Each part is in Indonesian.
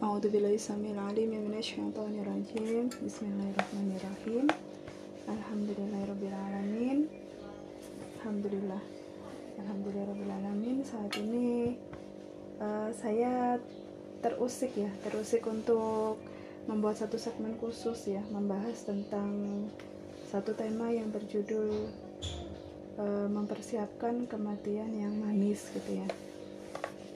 A'udzu billahi samil alim ya minasy syaithanir rajim. Bismillahirrahmanirrahim. Alhamdulillahirabbil alamin. Alhamdulillah. Alhamdulillahirabbil alamin. Saat ini uh, saya terusik ya, terusik untuk membuat satu segmen khusus ya, membahas tentang satu tema yang berjudul uh, mempersiapkan kematian yang manis gitu ya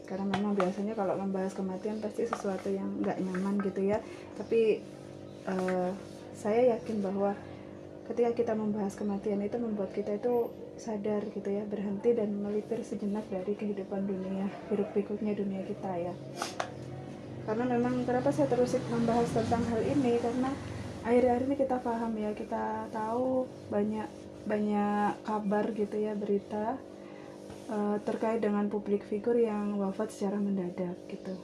karena memang biasanya kalau membahas kematian pasti sesuatu yang nggak nyaman gitu ya. Tapi uh, saya yakin bahwa ketika kita membahas kematian itu membuat kita itu sadar gitu ya berhenti dan melipir sejenak dari kehidupan dunia hidup pikuknya dunia kita ya. Karena memang kenapa saya terus membahas tentang hal ini? Karena akhir-akhir ini kita paham ya kita tahu banyak banyak kabar gitu ya berita uh, terkait dengan publik figur yang wafat secara mendadak gitu.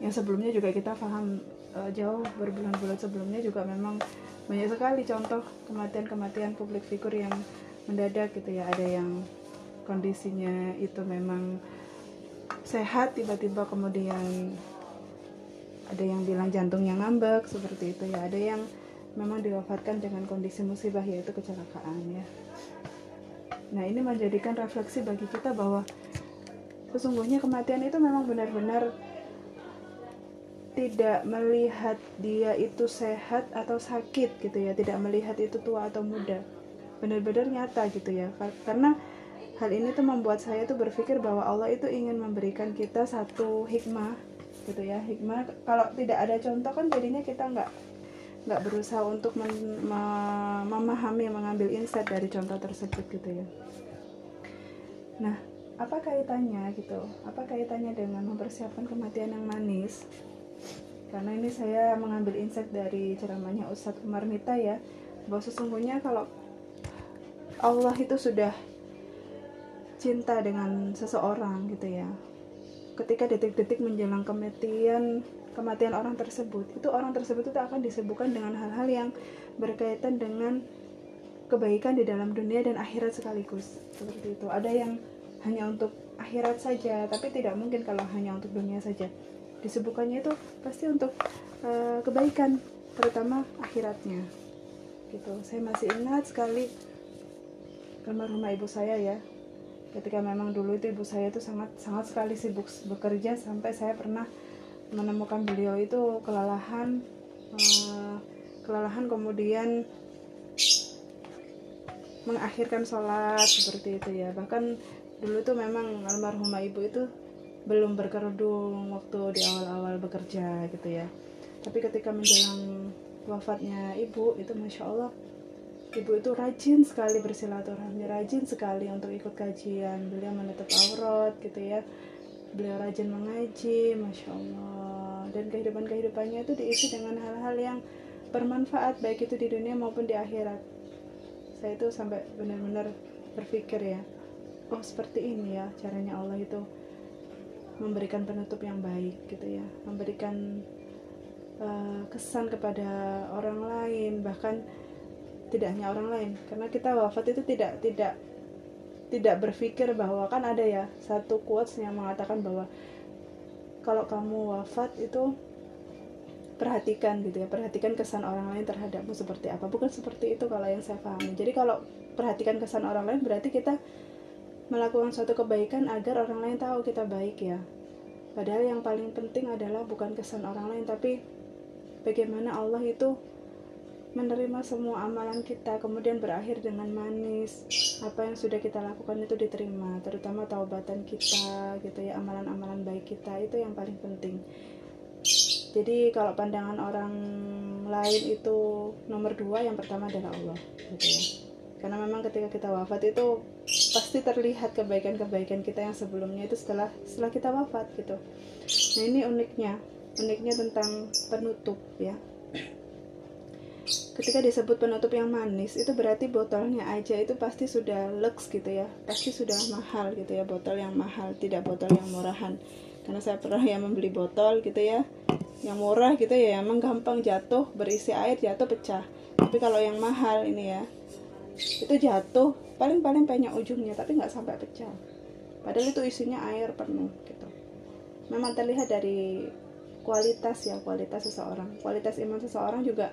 Yang sebelumnya juga kita paham uh, jauh berbulan-bulan sebelumnya juga memang banyak sekali contoh kematian-kematian publik figur yang mendadak gitu ya. Ada yang kondisinya itu memang sehat tiba-tiba kemudian ada yang bilang jantungnya ngambek seperti itu ya. Ada yang memang diwafatkan dengan kondisi musibah yaitu kecelakaan ya. Nah, ini menjadikan refleksi bagi kita bahwa sesungguhnya kematian itu memang benar-benar tidak melihat dia itu sehat atau sakit gitu ya, tidak melihat itu tua atau muda. Benar-benar nyata gitu ya. Karena hal ini tuh membuat saya tuh berpikir bahwa Allah itu ingin memberikan kita satu hikmah gitu ya. Hikmah kalau tidak ada contoh kan jadinya kita nggak nggak berusaha untuk mem memahami mengambil insight dari contoh tersebut gitu ya. Nah apa kaitannya gitu? Apa kaitannya dengan mempersiapkan kematian yang manis? Karena ini saya mengambil insight dari ceramahnya Ustadz Umar Mita ya bahwa sesungguhnya kalau Allah itu sudah cinta dengan seseorang gitu ya ketika detik-detik menjelang kematian kematian orang tersebut. Itu orang tersebut itu akan disebutkan dengan hal-hal yang berkaitan dengan kebaikan di dalam dunia dan akhirat sekaligus. Seperti itu. Ada yang hanya untuk akhirat saja tapi tidak mungkin kalau hanya untuk dunia saja. Disebutkannya itu pasti untuk uh, kebaikan terutama akhiratnya. Gitu. Saya masih ingat sekali rumah ibu saya ya. Ketika memang dulu itu ibu saya itu sangat sangat sekali sibuk bekerja sampai saya pernah menemukan beliau itu kelelahan uh, kelelahan kemudian mengakhirkan sholat seperti itu ya. Bahkan dulu tuh memang almarhumah ibu itu belum berkerudung waktu di awal-awal bekerja gitu ya. Tapi ketika menjelang wafatnya ibu itu masya Allah ibu itu rajin sekali bersilaturahmi rajin sekali untuk ikut kajian. Beliau menutup aurat gitu ya beliau rajin mengaji masya Allah. Dan kehidupan kehidupannya itu diisi dengan hal-hal yang bermanfaat baik itu di dunia maupun di akhirat. Saya itu sampai benar-benar berpikir ya oh seperti ini ya caranya Allah itu memberikan penutup yang baik gitu ya. Memberikan uh, kesan kepada orang lain bahkan tidak hanya orang lain. Karena kita wafat itu tidak tidak tidak berpikir bahwa kan ada ya satu quotes yang mengatakan bahwa kalau kamu wafat itu perhatikan gitu ya perhatikan kesan orang lain terhadapmu seperti apa. Bukan seperti itu kalau yang saya pahami. Jadi kalau perhatikan kesan orang lain berarti kita melakukan suatu kebaikan agar orang lain tahu kita baik ya. Padahal yang paling penting adalah bukan kesan orang lain tapi bagaimana Allah itu menerima semua amalan kita kemudian berakhir dengan manis. Apa yang sudah kita lakukan itu diterima terutama taubatan kita gitu ya amalan-amalan baik kita itu yang paling penting. Jadi kalau pandangan orang lain itu nomor dua yang pertama adalah Allah gitu ya. Karena memang ketika kita wafat itu pasti terlihat kebaikan-kebaikan kita yang sebelumnya itu setelah setelah kita wafat gitu. Nah ini uniknya uniknya tentang penutup ya ketika disebut penutup yang manis itu berarti botolnya aja itu pasti sudah lux gitu ya. Pasti sudah mahal gitu ya botol yang mahal tidak botol yang murahan. Karena saya pernah yang membeli botol gitu ya yang murah gitu ya emang gampang jatuh berisi air jatuh pecah. Tapi kalau yang mahal ini ya itu jatuh paling-paling banyak ujungnya tapi nggak sampai pecah. Padahal itu isinya air penuh gitu. Memang terlihat dari kualitas ya kualitas seseorang. Kualitas iman seseorang juga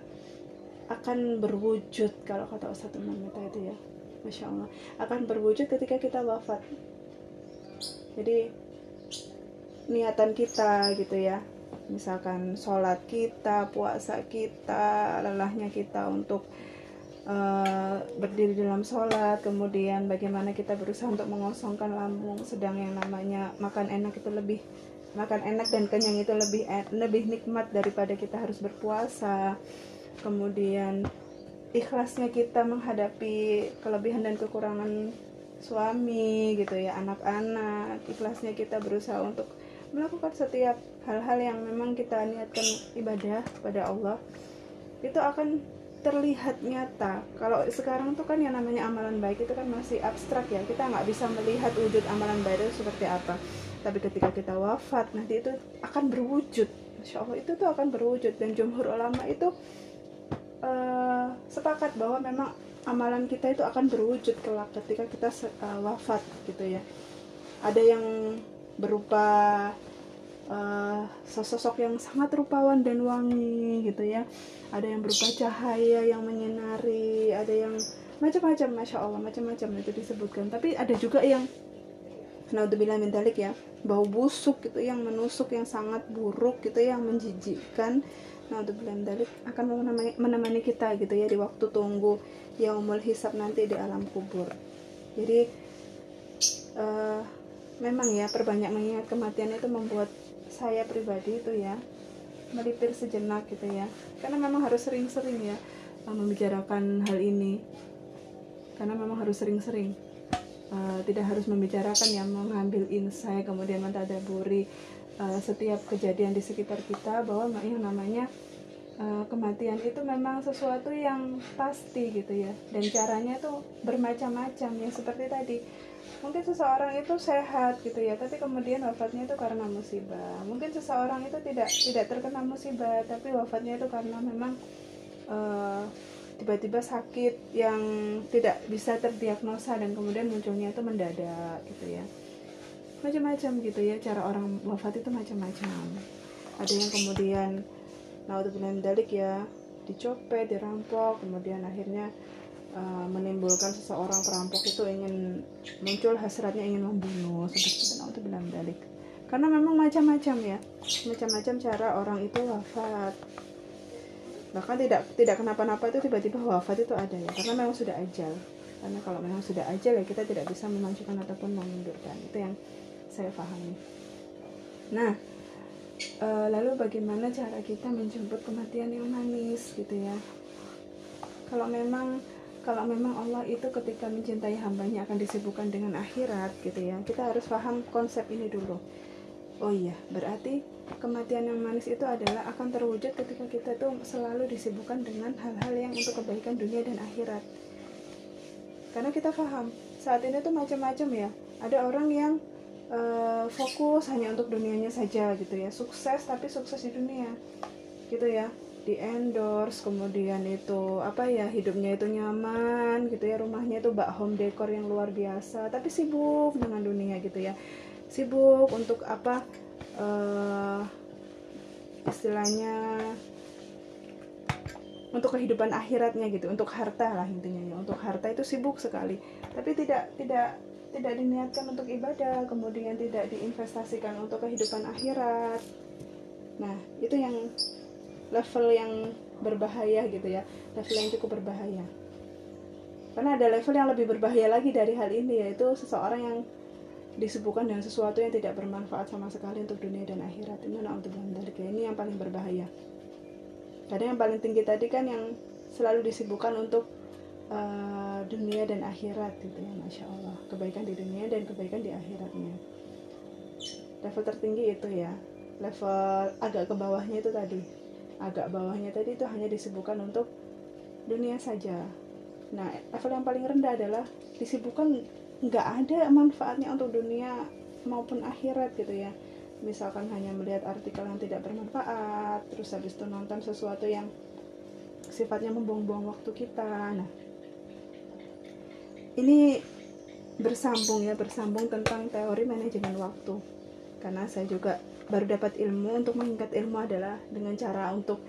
akan berwujud kalau kata Ustadz Umar itu ya. Masya Allah. Akan berwujud ketika kita wafat. Jadi niatan kita gitu ya. Misalkan sholat kita puasa kita lelahnya kita untuk uh, berdiri dalam sholat kemudian bagaimana kita berusaha untuk mengosongkan lambung sedang yang namanya makan enak itu lebih makan enak dan kenyang itu lebih lebih nikmat daripada kita harus berpuasa kemudian ikhlasnya kita menghadapi kelebihan dan kekurangan suami gitu ya anak-anak. Ikhlasnya kita berusaha untuk melakukan setiap hal-hal yang memang kita niatkan ibadah kepada Allah. Itu akan terlihat nyata. Kalau sekarang tuh kan yang namanya amalan baik itu kan masih abstrak ya. Kita nggak bisa melihat wujud amalan baik itu seperti apa. Tapi ketika kita wafat nanti itu akan berwujud. Masya Allah itu tuh akan berwujud. Dan jumhur ulama itu uh, sepakat bahwa memang amalan kita itu akan berwujud kelak ketika kita uh, wafat gitu ya. Ada yang berupa uh, sosok yang sangat rupawan dan wangi gitu ya. Ada yang berupa cahaya yang menyinari ada yang macam-macam masya Allah macam-macam itu disebutkan. Tapi ada juga yang naudzubillah min dalik ya bau busuk gitu yang menusuk yang sangat buruk gitu yang menjijikkan naudzubillah akan menemani, menemani kita gitu ya di waktu tunggu yaumul hisab nanti di alam kubur. Jadi uh, memang ya perbanyak mengingat kematian itu membuat saya pribadi itu ya melipir sejenak gitu ya. Karena memang harus sering-sering ya membicarakan hal ini. Karena memang harus sering-sering uh, tidak harus membicarakan yang mengambil insight kemudian mentadaburi uh, setiap kejadian di sekitar kita bahwa yang namanya uh, kematian itu memang sesuatu yang pasti gitu ya. Dan caranya tuh bermacam-macam ya seperti tadi. Mungkin seseorang itu sehat gitu ya tapi kemudian wafatnya itu karena musibah. Mungkin seseorang itu tidak tidak terkena musibah tapi wafatnya itu karena memang uh, tiba-tiba sakit yang tidak bisa terdiagnosa dan kemudian munculnya itu mendadak gitu ya macam-macam gitu ya cara orang wafat itu macam-macam. Ada yang kemudian naudzubillah dalik ya dicopet dirampok kemudian akhirnya uh, menimbulkan seseorang perampok itu ingin muncul hasratnya ingin membunuh seperti itu. Naudzubillah dalik karena memang macam-macam ya macam-macam cara orang itu wafat. Bahkan tidak tidak kenapa-napa itu tiba-tiba wafat itu ada ya karena memang sudah ajal. Karena kalau memang sudah ajal ya kita tidak bisa memajukan ataupun memundurkan itu yang saya pahami. Nah e, lalu bagaimana cara kita menjemput kematian yang manis gitu ya? Kalau memang kalau memang Allah itu ketika mencintai hambanya akan disibukkan dengan akhirat gitu ya kita harus paham konsep ini dulu. Oh iya berarti kematian yang manis itu adalah akan terwujud ketika kita tuh selalu disibukkan dengan hal-hal yang untuk kebaikan dunia dan akhirat. Karena kita paham saat ini tuh macam-macam ya. Ada orang yang uh, fokus hanya untuk dunianya saja gitu ya. Sukses tapi sukses di dunia. Gitu ya. Di endorse kemudian itu apa ya hidupnya itu nyaman gitu ya. Rumahnya itu bak home decor yang luar biasa. Tapi sibuk dengan dunia gitu ya. Sibuk untuk apa uh, istilahnya untuk kehidupan akhiratnya gitu. Untuk harta lah intinya ya. Untuk harta itu sibuk sekali. Tapi tidak tidak tidak diniatkan untuk ibadah kemudian tidak diinvestasikan untuk kehidupan akhirat. Nah itu yang level yang berbahaya gitu ya. Level yang cukup berbahaya. Karena ada level yang lebih berbahaya lagi dari hal ini yaitu seseorang yang disebutkan dengan sesuatu yang tidak bermanfaat sama sekali untuk dunia dan akhirat. Ini untuk ini yang paling berbahaya. Karena yang paling tinggi tadi kan yang selalu disibukkan untuk uh, dunia dan akhirat gitu ya masya Allah. Kebaikan di dunia dan kebaikan di akhiratnya. Level tertinggi itu ya. Level agak ke bawahnya itu tadi. Agak bawahnya tadi itu hanya disibukkan untuk dunia saja. Nah level yang paling rendah adalah disibukkan nggak ada manfaatnya untuk dunia maupun akhirat gitu ya. Misalkan hanya melihat artikel yang tidak bermanfaat terus habis itu nonton sesuatu yang sifatnya membuang-buang waktu kita. Nah ini bersambung ya bersambung tentang teori manajemen waktu. Karena saya juga baru dapat ilmu untuk meningkat ilmu adalah dengan cara untuk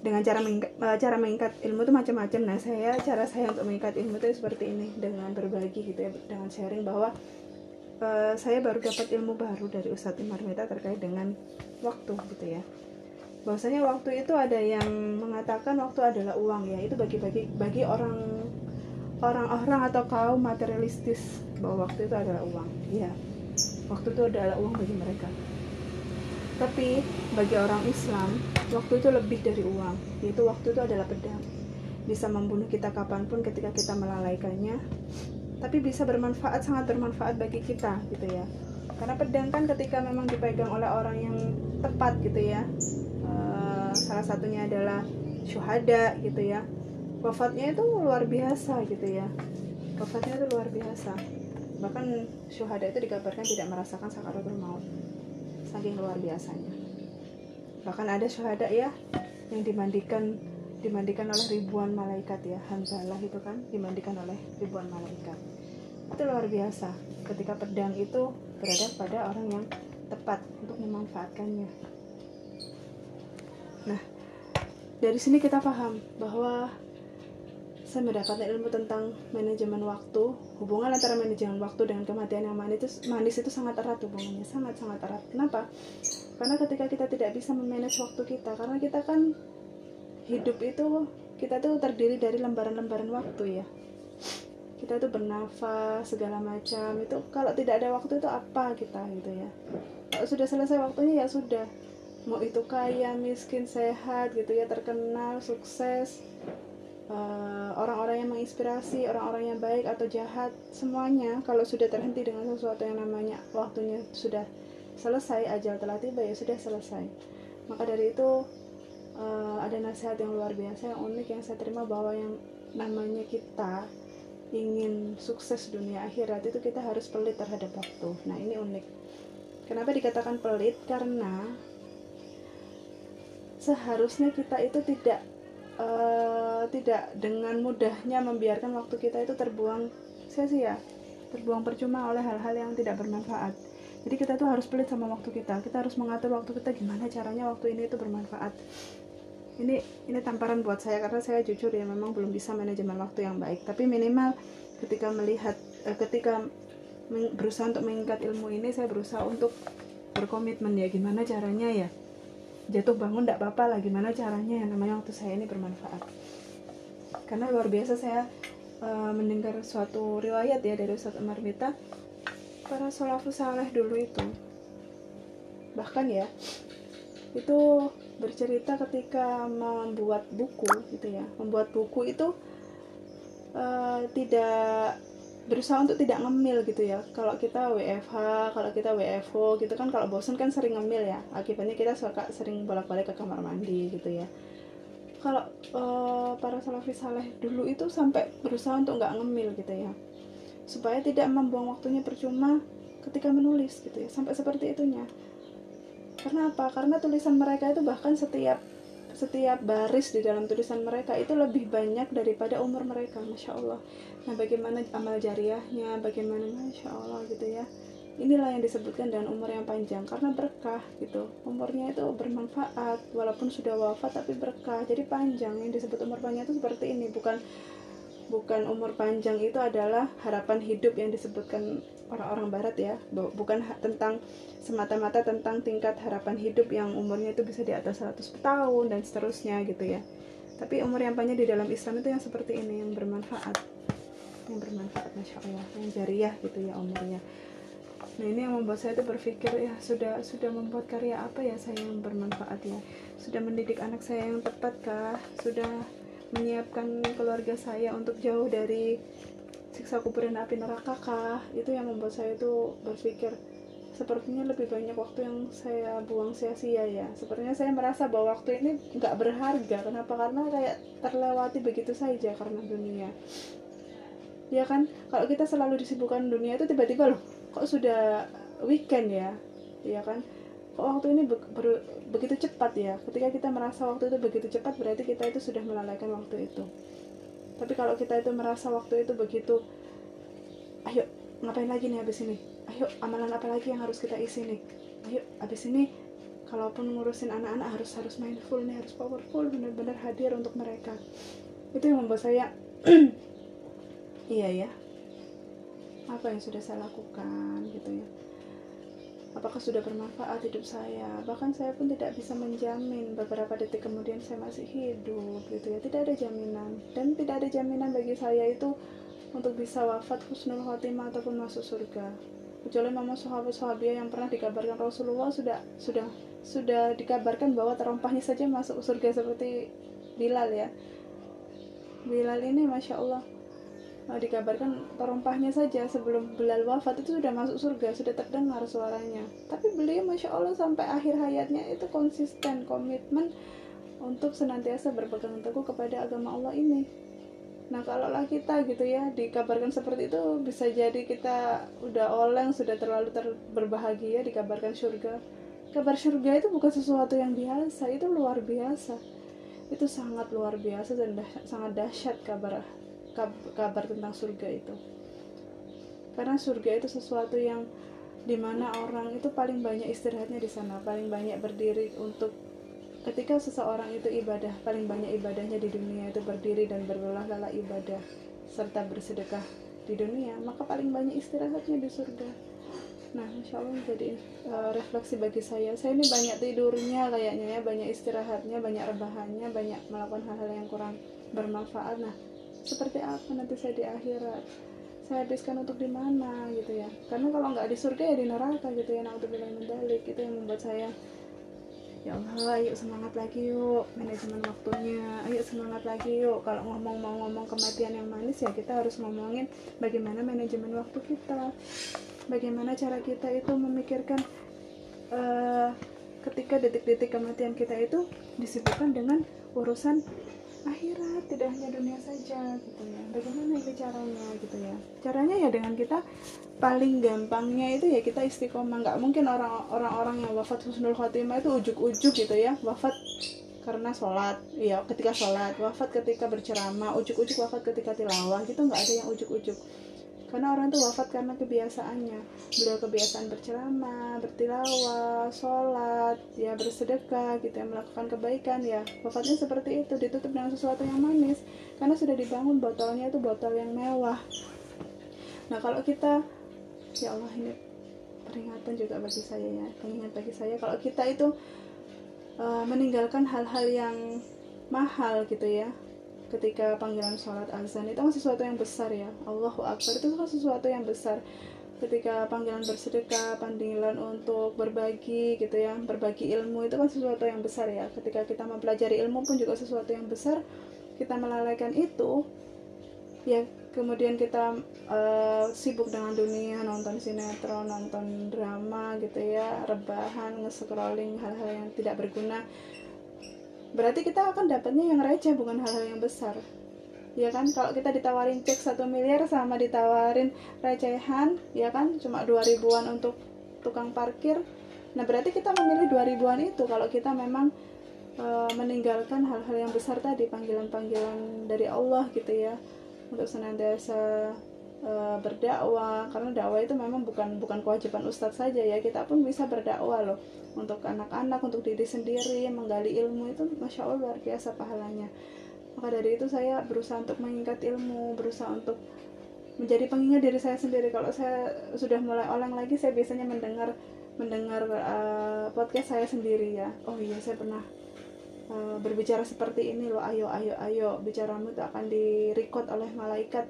dengan cara meningkat, eh, cara meningkat ilmu itu macam-macam. Nah saya cara saya untuk meningkat ilmu itu seperti ini dengan berbagi gitu ya dengan sharing bahwa uh, saya baru dapat ilmu baru dari Ustadz Imar Meta terkait dengan waktu gitu ya. Bahwasanya waktu itu ada yang mengatakan waktu adalah uang ya itu bagi-bagi bagi orang orang-orang atau kaum materialistis. Bahwa waktu itu adalah uang. Ya waktu itu adalah uang bagi mereka. Tapi bagi orang Islam, waktu itu lebih dari uang, yaitu waktu itu adalah pedang. Bisa membunuh kita kapan pun ketika kita melalaikannya, tapi bisa bermanfaat, sangat bermanfaat bagi kita gitu ya. Karena pedang kan ketika memang dipegang oleh orang yang tepat gitu ya, uh, salah satunya adalah syuhada gitu ya. Wafatnya itu luar biasa gitu ya. Wafatnya itu luar biasa. Bahkan syuhada itu dikabarkan tidak merasakan sakaratul maut. Saking luar biasanya. Bahkan ada syuhada ya yang dimandikan dimandikan oleh ribuan malaikat ya. Hanzalah itu kan dimandikan oleh ribuan malaikat. Itu luar biasa. Ketika pedang itu berada pada orang yang tepat untuk memanfaatkannya. Nah dari sini kita paham bahwa saya mendapatkan ilmu tentang manajemen waktu. Hubungan antara manajemen waktu dengan kematian yang manis itu manis itu sangat erat hubungannya sangat sangat erat. Kenapa? Karena ketika kita tidak bisa memanage waktu kita karena kita kan hidup itu kita tuh terdiri dari lembaran-lembaran waktu ya. Kita tuh bernafas segala macam itu kalau tidak ada waktu itu apa kita gitu ya. Kalau sudah selesai waktunya ya sudah. Mau itu kaya miskin sehat gitu ya terkenal sukses orang-orang uh, yang menginspirasi, orang-orang yang baik atau jahat, semuanya kalau sudah terhenti dengan sesuatu yang namanya waktunya sudah selesai, ajal telah tiba ya sudah selesai. Maka dari itu uh, ada nasihat yang luar biasa, yang unik yang saya terima bahwa yang namanya kita ingin sukses dunia akhirat itu kita harus pelit terhadap waktu. Nah ini unik. Kenapa dikatakan pelit? Karena seharusnya kita itu tidak uh, tidak dengan mudahnya membiarkan waktu kita itu terbuang sia-sia. Terbuang percuma oleh hal-hal yang tidak bermanfaat. Jadi kita tuh harus pelit sama waktu kita. Kita harus mengatur waktu kita gimana caranya waktu ini itu bermanfaat. Ini ini tamparan buat saya karena saya jujur ya memang belum bisa manajemen waktu yang baik. Tapi minimal ketika melihat eh, ketika berusaha untuk meningkat ilmu ini saya berusaha untuk berkomitmen ya gimana caranya ya jatuh bangun tidak apa-apa lah gimana caranya yang namanya waktu saya ini bermanfaat karena luar biasa saya uh, mendengar suatu riwayat ya dari Ustaz Umar Mita para salafus saleh dulu itu bahkan ya itu bercerita ketika membuat buku gitu ya. Membuat buku itu uh, tidak berusaha untuk tidak ngemil gitu ya. Kalau kita WFH kalau kita WFO gitu kan kalau bosan kan sering ngemil ya. Akibatnya kita suka sering bolak-balik ke kamar mandi gitu ya kalau uh, para salafis saleh dulu itu sampai berusaha untuk nggak ngemil gitu ya. Supaya tidak membuang waktunya percuma ketika menulis gitu ya. Sampai seperti itunya. Karena apa? Karena tulisan mereka itu bahkan setiap setiap baris di dalam tulisan mereka itu lebih banyak daripada umur mereka masya Allah. Nah bagaimana amal jariahnya? Bagaimana? Masya Allah gitu ya inilah yang disebutkan dengan umur yang panjang karena berkah gitu. Umurnya itu bermanfaat walaupun sudah wafat tapi berkah. Jadi panjang yang disebut umur panjang itu seperti ini. Bukan bukan umur panjang itu adalah harapan hidup yang disebutkan orang-orang barat ya. Bukan tentang semata-mata tentang tingkat harapan hidup yang umurnya itu bisa di atas 100 tahun dan seterusnya gitu ya. Tapi umur yang panjang di dalam Islam itu yang seperti ini yang bermanfaat. Yang bermanfaat Masya Allah. Yang jariah gitu ya umurnya nah ini yang membuat saya itu berpikir ya sudah sudah membuat karya apa ya saya yang bermanfaat ya? Sudah mendidik anak saya yang tepat kah? Sudah menyiapkan keluarga saya untuk jauh dari siksa kubur dan api neraka kah? Itu yang membuat saya itu berpikir. Sepertinya lebih banyak waktu yang saya buang sia-sia ya. Sepertinya saya merasa bahwa waktu ini nggak berharga. Kenapa? Karena kayak terlewati begitu saja karena dunia. Ya kan? Kalau kita selalu disibukkan dunia itu tiba-tiba loh kok sudah weekend ya? Ya kan? Kok waktu ini be ber begitu cepat ya? Ketika kita merasa waktu itu begitu cepat berarti kita itu sudah melalaikan waktu itu. Tapi kalau kita itu merasa waktu itu begitu ayo ngapain lagi nih habis ini? Ayo amalan apa lagi yang harus kita isi nih? Ayo habis ini kalaupun ngurusin anak-anak harus harus mindful nih harus powerful benar-benar hadir untuk mereka. Itu yang membuat saya iya ya apa yang sudah saya lakukan gitu ya. Apakah sudah bermanfaat hidup saya? Bahkan saya pun tidak bisa menjamin beberapa detik kemudian saya masih hidup gitu ya. Tidak ada jaminan. Dan tidak ada jaminan bagi saya itu untuk bisa wafat husnul khotimah ataupun masuk surga. Kecuali memang sahabat sahabat yang pernah dikabarkan Rasulullah sudah sudah sudah dikabarkan bahwa terompahnya saja masuk surga seperti Bilal ya. Bilal ini masya Allah dikabarkan terompahnya saja sebelum Bilal wafat itu sudah masuk surga sudah terdengar suaranya tapi beliau masya Allah sampai akhir hayatnya itu konsisten komitmen untuk senantiasa berpegang teguh kepada agama Allah ini Nah kalau lah kita gitu ya dikabarkan seperti itu bisa jadi kita udah oleng sudah terlalu ter berbahagia dikabarkan surga. Kabar surga itu bukan sesuatu yang biasa, itu luar biasa. Itu sangat luar biasa dan dah, sangat dahsyat kabar kabar tentang surga itu. Karena surga itu sesuatu yang di mana orang itu paling banyak istirahatnya di sana, paling banyak berdiri untuk Ketika seseorang itu ibadah, paling banyak ibadahnya di dunia itu berdiri dan berlelah-lelah ibadah serta bersedekah di dunia, maka paling banyak istirahatnya di surga. Nah, insya Allah jadi uh, refleksi bagi saya. Saya ini banyak tidurnya kayaknya ya, banyak istirahatnya, banyak rebahannya, banyak melakukan hal-hal yang kurang bermanfaat. Nah, seperti apa nanti saya di akhirat? Saya habiskan untuk di mana gitu ya? Karena kalau nggak di surga ya di neraka gitu ya. Nah, untuk mendalik itu yang membuat saya ya Allah ayo semangat lagi yuk manajemen waktunya ayo semangat lagi yuk kalau ngomong mau ngomong kematian yang manis ya kita harus ngomongin bagaimana manajemen waktu kita bagaimana cara kita itu memikirkan uh, ketika detik-detik kematian kita itu disibukkan dengan urusan akhirat tidak hanya dunia saja gitu ya. Bagaimana itu caranya gitu ya? Caranya ya dengan kita paling gampangnya itu ya kita istiqomah. Nggak mungkin orang orang yang wafat husnul khotimah itu ujuk-ujuk gitu ya. Wafat karena sholat ya ketika sholat. Wafat ketika berceramah ujuk-ujuk wafat ketika tilawah gitu. Nggak ada yang ujuk-ujuk karena orang itu wafat karena kebiasaannya. Beliau kebiasaan berceramah bertilawah sholat ya bersedekah gitu ya melakukan kebaikan ya wafatnya seperti itu ditutup dengan sesuatu yang manis. Karena sudah dibangun botolnya itu botol yang mewah. Nah kalau kita ya Allah ini peringatan juga bagi saya ya pengingat bagi saya. Kalau kita itu uh, meninggalkan hal-hal yang mahal gitu ya ketika panggilan sholat azan itu kan sesuatu yang besar ya. Allahu Akbar itu kan sesuatu yang besar. Ketika panggilan bersedekah panggilan untuk berbagi gitu ya berbagi ilmu itu kan sesuatu yang besar ya. Ketika kita mempelajari ilmu pun juga sesuatu yang besar. Kita melalaikan itu ya kemudian kita uh, sibuk dengan dunia nonton sinetron nonton drama gitu ya rebahan nge-scrolling hal-hal yang tidak berguna berarti kita akan dapatnya yang receh bukan hal-hal yang besar. Ya kan? Kalau kita ditawarin cek satu miliar sama ditawarin recehan ya kan? Cuma dua ribuan untuk tukang parkir. Nah berarti kita memilih dua ribuan itu kalau kita memang e, meninggalkan hal-hal yang besar tadi panggilan-panggilan dari Allah gitu ya. Untuk senantiasa e, berdakwah karena dakwah itu memang bukan bukan kewajiban ustadz saja ya. Kita pun bisa berdakwah loh untuk anak-anak untuk diri sendiri menggali ilmu itu masya allah luar biasa pahalanya. Maka dari itu saya berusaha untuk mengingat ilmu berusaha untuk menjadi pengingat diri saya sendiri. Kalau saya sudah mulai oleng lagi saya biasanya mendengar mendengar uh, podcast saya sendiri ya. Oh iya saya pernah uh, berbicara seperti ini loh. Ayo ayo ayo bicaramu itu akan direcord oleh malaikat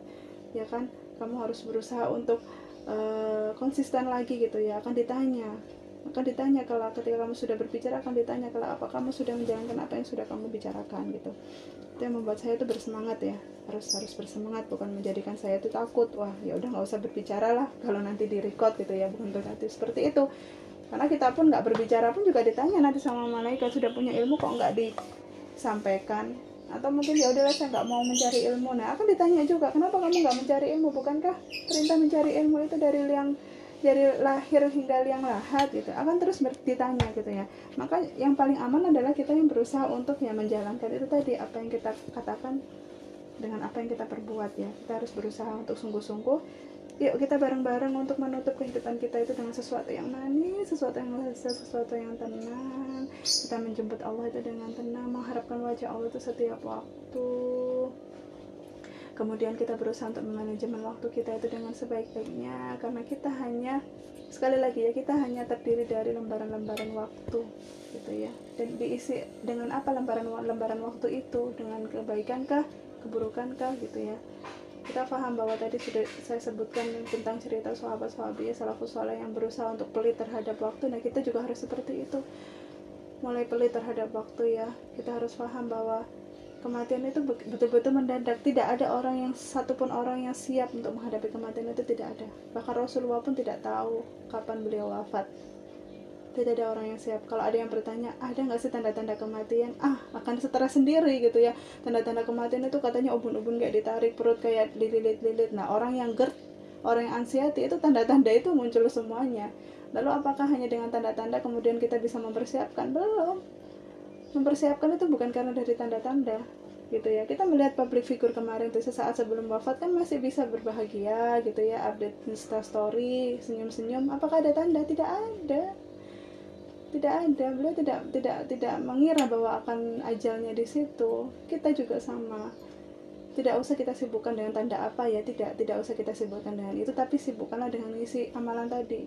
ya kan kamu harus berusaha untuk uh, konsisten lagi gitu ya akan ditanya. Akan ditanya kalau ketika kamu sudah berbicara akan ditanya kalau apa kamu sudah menjalankan apa yang sudah kamu bicarakan gitu. Itu yang membuat saya itu bersemangat ya. Harus harus bersemangat bukan menjadikan saya itu takut. Wah ya udah nggak usah berbicara lah kalau nanti di gitu ya bukan berarti seperti itu. Karena kita pun nggak berbicara pun juga ditanya nanti sama malaikat sudah punya ilmu kok nggak disampaikan atau mungkin ya udahlah saya nggak mau mencari ilmu. Nah akan ditanya juga kenapa kamu nggak mencari ilmu? Bukankah perintah mencari ilmu itu dari yang dari lahir hingga liang lahat gitu? Akan terus ditanya gitu ya. Maka yang paling aman adalah kita yang berusaha untuk ya menjalankan itu tadi apa yang kita katakan dengan apa yang kita perbuat ya. Kita harus berusaha untuk sungguh-sungguh yuk kita bareng-bareng untuk menutup kehidupan kita itu dengan sesuatu yang manis sesuatu yang lezat sesuatu yang tenang. Kita menjemput Allah itu dengan tenang mengharapkan wajah Allah itu setiap waktu. Kemudian kita berusaha untuk memanajemen waktu kita itu dengan sebaik-baiknya karena kita hanya sekali lagi ya kita hanya terdiri dari lembaran-lembaran waktu gitu ya. Dan diisi dengan apa lembaran-lembaran waktu itu? Dengan kebaikankah keburukankah gitu ya kita paham bahwa tadi sudah saya sebutkan tentang cerita sahabat-sahabat ya salafus soleh yang berusaha untuk pelit terhadap waktu. Nah kita juga harus seperti itu. Mulai pelit terhadap waktu ya. Kita harus paham bahwa kematian itu betul-betul mendadak. Tidak ada orang yang satupun orang yang siap untuk menghadapi kematian itu tidak ada. Bahkan Rasulullah pun tidak tahu kapan beliau wafat tidak ada orang yang siap. Kalau ada yang bertanya ada nggak sih tanda-tanda kematian? Ah akan setara sendiri gitu ya. Tanda-tanda kematian itu katanya ubun-ubun kayak ditarik perut kayak dililit-lilit. Nah orang yang GERD orang yang anxiety itu tanda-tanda itu muncul semuanya. Lalu apakah hanya dengan tanda-tanda kemudian kita bisa mempersiapkan? Belum. Mempersiapkan itu bukan karena dari tanda-tanda gitu ya. Kita melihat public figure kemarin tuh sesaat sebelum wafat kan masih bisa berbahagia gitu ya update insta story senyum-senyum. Apakah ada tanda? Tidak ada tidak ada. Beliau tidak tidak tidak mengira bahwa akan ajalnya di situ. Kita juga sama. Tidak usah kita sibukkan dengan tanda apa ya. Tidak tidak usah kita sibukkan dengan itu. Tapi sibukkanlah dengan isi amalan tadi.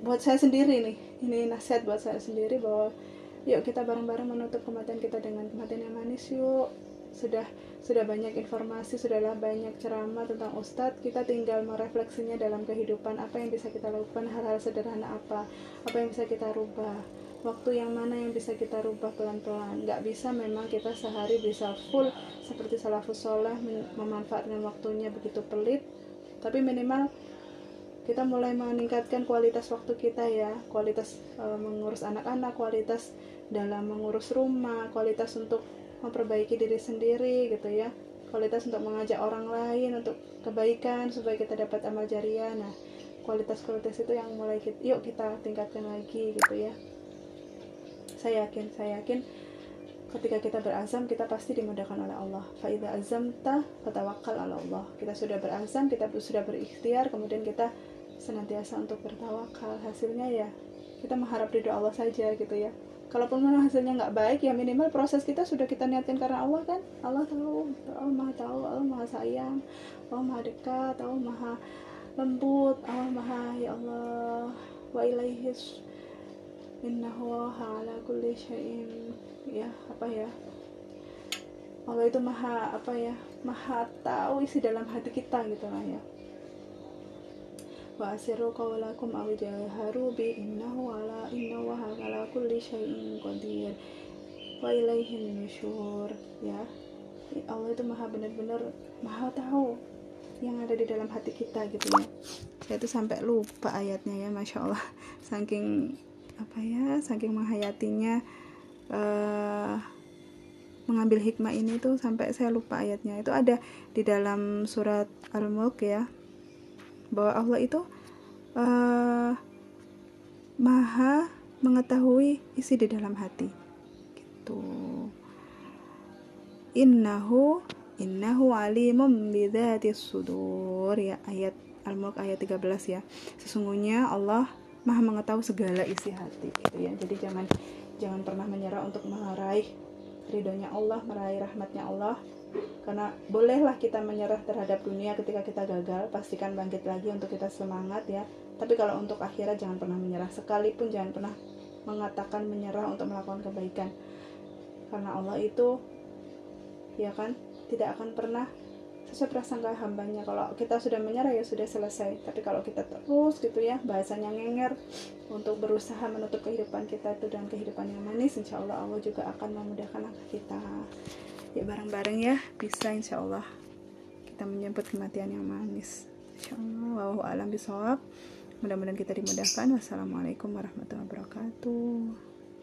Buat saya sendiri nih. Ini nasihat buat saya sendiri bahwa yuk kita bareng-bareng menutup kematian kita dengan kematian yang manis yuk sudah sudah banyak informasi, sudahlah banyak ceramah tentang Ustadz, kita tinggal merefleksinya dalam kehidupan, apa yang bisa kita lakukan, hal-hal sederhana apa, apa yang bisa kita rubah, waktu yang mana yang bisa kita rubah pelan-pelan. Nggak bisa memang kita sehari bisa full seperti salafus soleh memanfaatkan waktunya begitu pelit, tapi minimal kita mulai meningkatkan kualitas waktu kita ya, kualitas e, mengurus anak-anak, kualitas dalam mengurus rumah, kualitas untuk memperbaiki diri sendiri gitu ya. Kualitas untuk mengajak orang lain untuk kebaikan supaya kita dapat amal jariah. Nah kualitas-kualitas itu yang mulai kita, yuk kita tingkatkan lagi gitu ya. Saya yakin saya yakin ketika kita berazam kita pasti dimudahkan oleh Allah. Faida azamta fatawakal ala Allah. Kita sudah berazam kita sudah berikhtiar kemudian kita senantiasa untuk bertawakal hasilnya ya kita mengharap ridho Allah saja gitu ya kalaupun memang hasilnya nggak baik ya minimal proses kita sudah kita niatkan karena Allah kan? Allah tahu Allah maha tahu Allah maha sayang Allah maha dekat Allah maha lembut Allah maha ya Allah wa ilaihis innahu ala kulli syai'in ya apa ya? Allah itu maha apa ya? Maha tahu isi dalam hati kita gitu lah ya. Wa asiru qawlakum aw jaharu bi innahu ala kulli syai'in qadir wa ilaihi nusyur ya. Allah itu maha benar-benar maha tahu yang ada di dalam hati kita gitu ya. Saya itu sampai lupa ayatnya ya masya Allah. Saking apa ya saking menghayatinya uh, mengambil hikmah ini tuh sampai saya lupa ayatnya. Itu ada di dalam surat al-mulk ya bahwa Allah itu uh, maha mengetahui isi di dalam hati. Gitu. Innahu innahu alimum bidzati sudur. Ya ayat Al-Mulk ayat 13 ya. Sesungguhnya Allah maha mengetahui segala isi hati gitu ya. Jadi jangan jangan pernah menyerah untuk meraih ridhonya Allah meraih rahmatnya Allah. Karena bolehlah kita menyerah terhadap dunia ketika kita gagal pastikan bangkit lagi untuk kita semangat ya. Tapi kalau untuk akhirat jangan pernah menyerah. Sekalipun jangan pernah mengatakan menyerah untuk melakukan kebaikan. Karena Allah itu ya kan tidak akan pernah sesuai prasangka hambanya. Kalau kita sudah menyerah ya sudah selesai. Tapi kalau kita terus gitu ya bahasanya ngenger untuk berusaha menutup kehidupan kita itu dan kehidupan yang manis insya Allah Allah juga akan memudahkan langkah kita. Ya bareng-bareng ya bisa insya Allah kita menyebut kematian yang manis. Insya Allah alam bisawab mudah-mudahan kita dimudahkan. Wassalamualaikum warahmatullahi wabarakatuh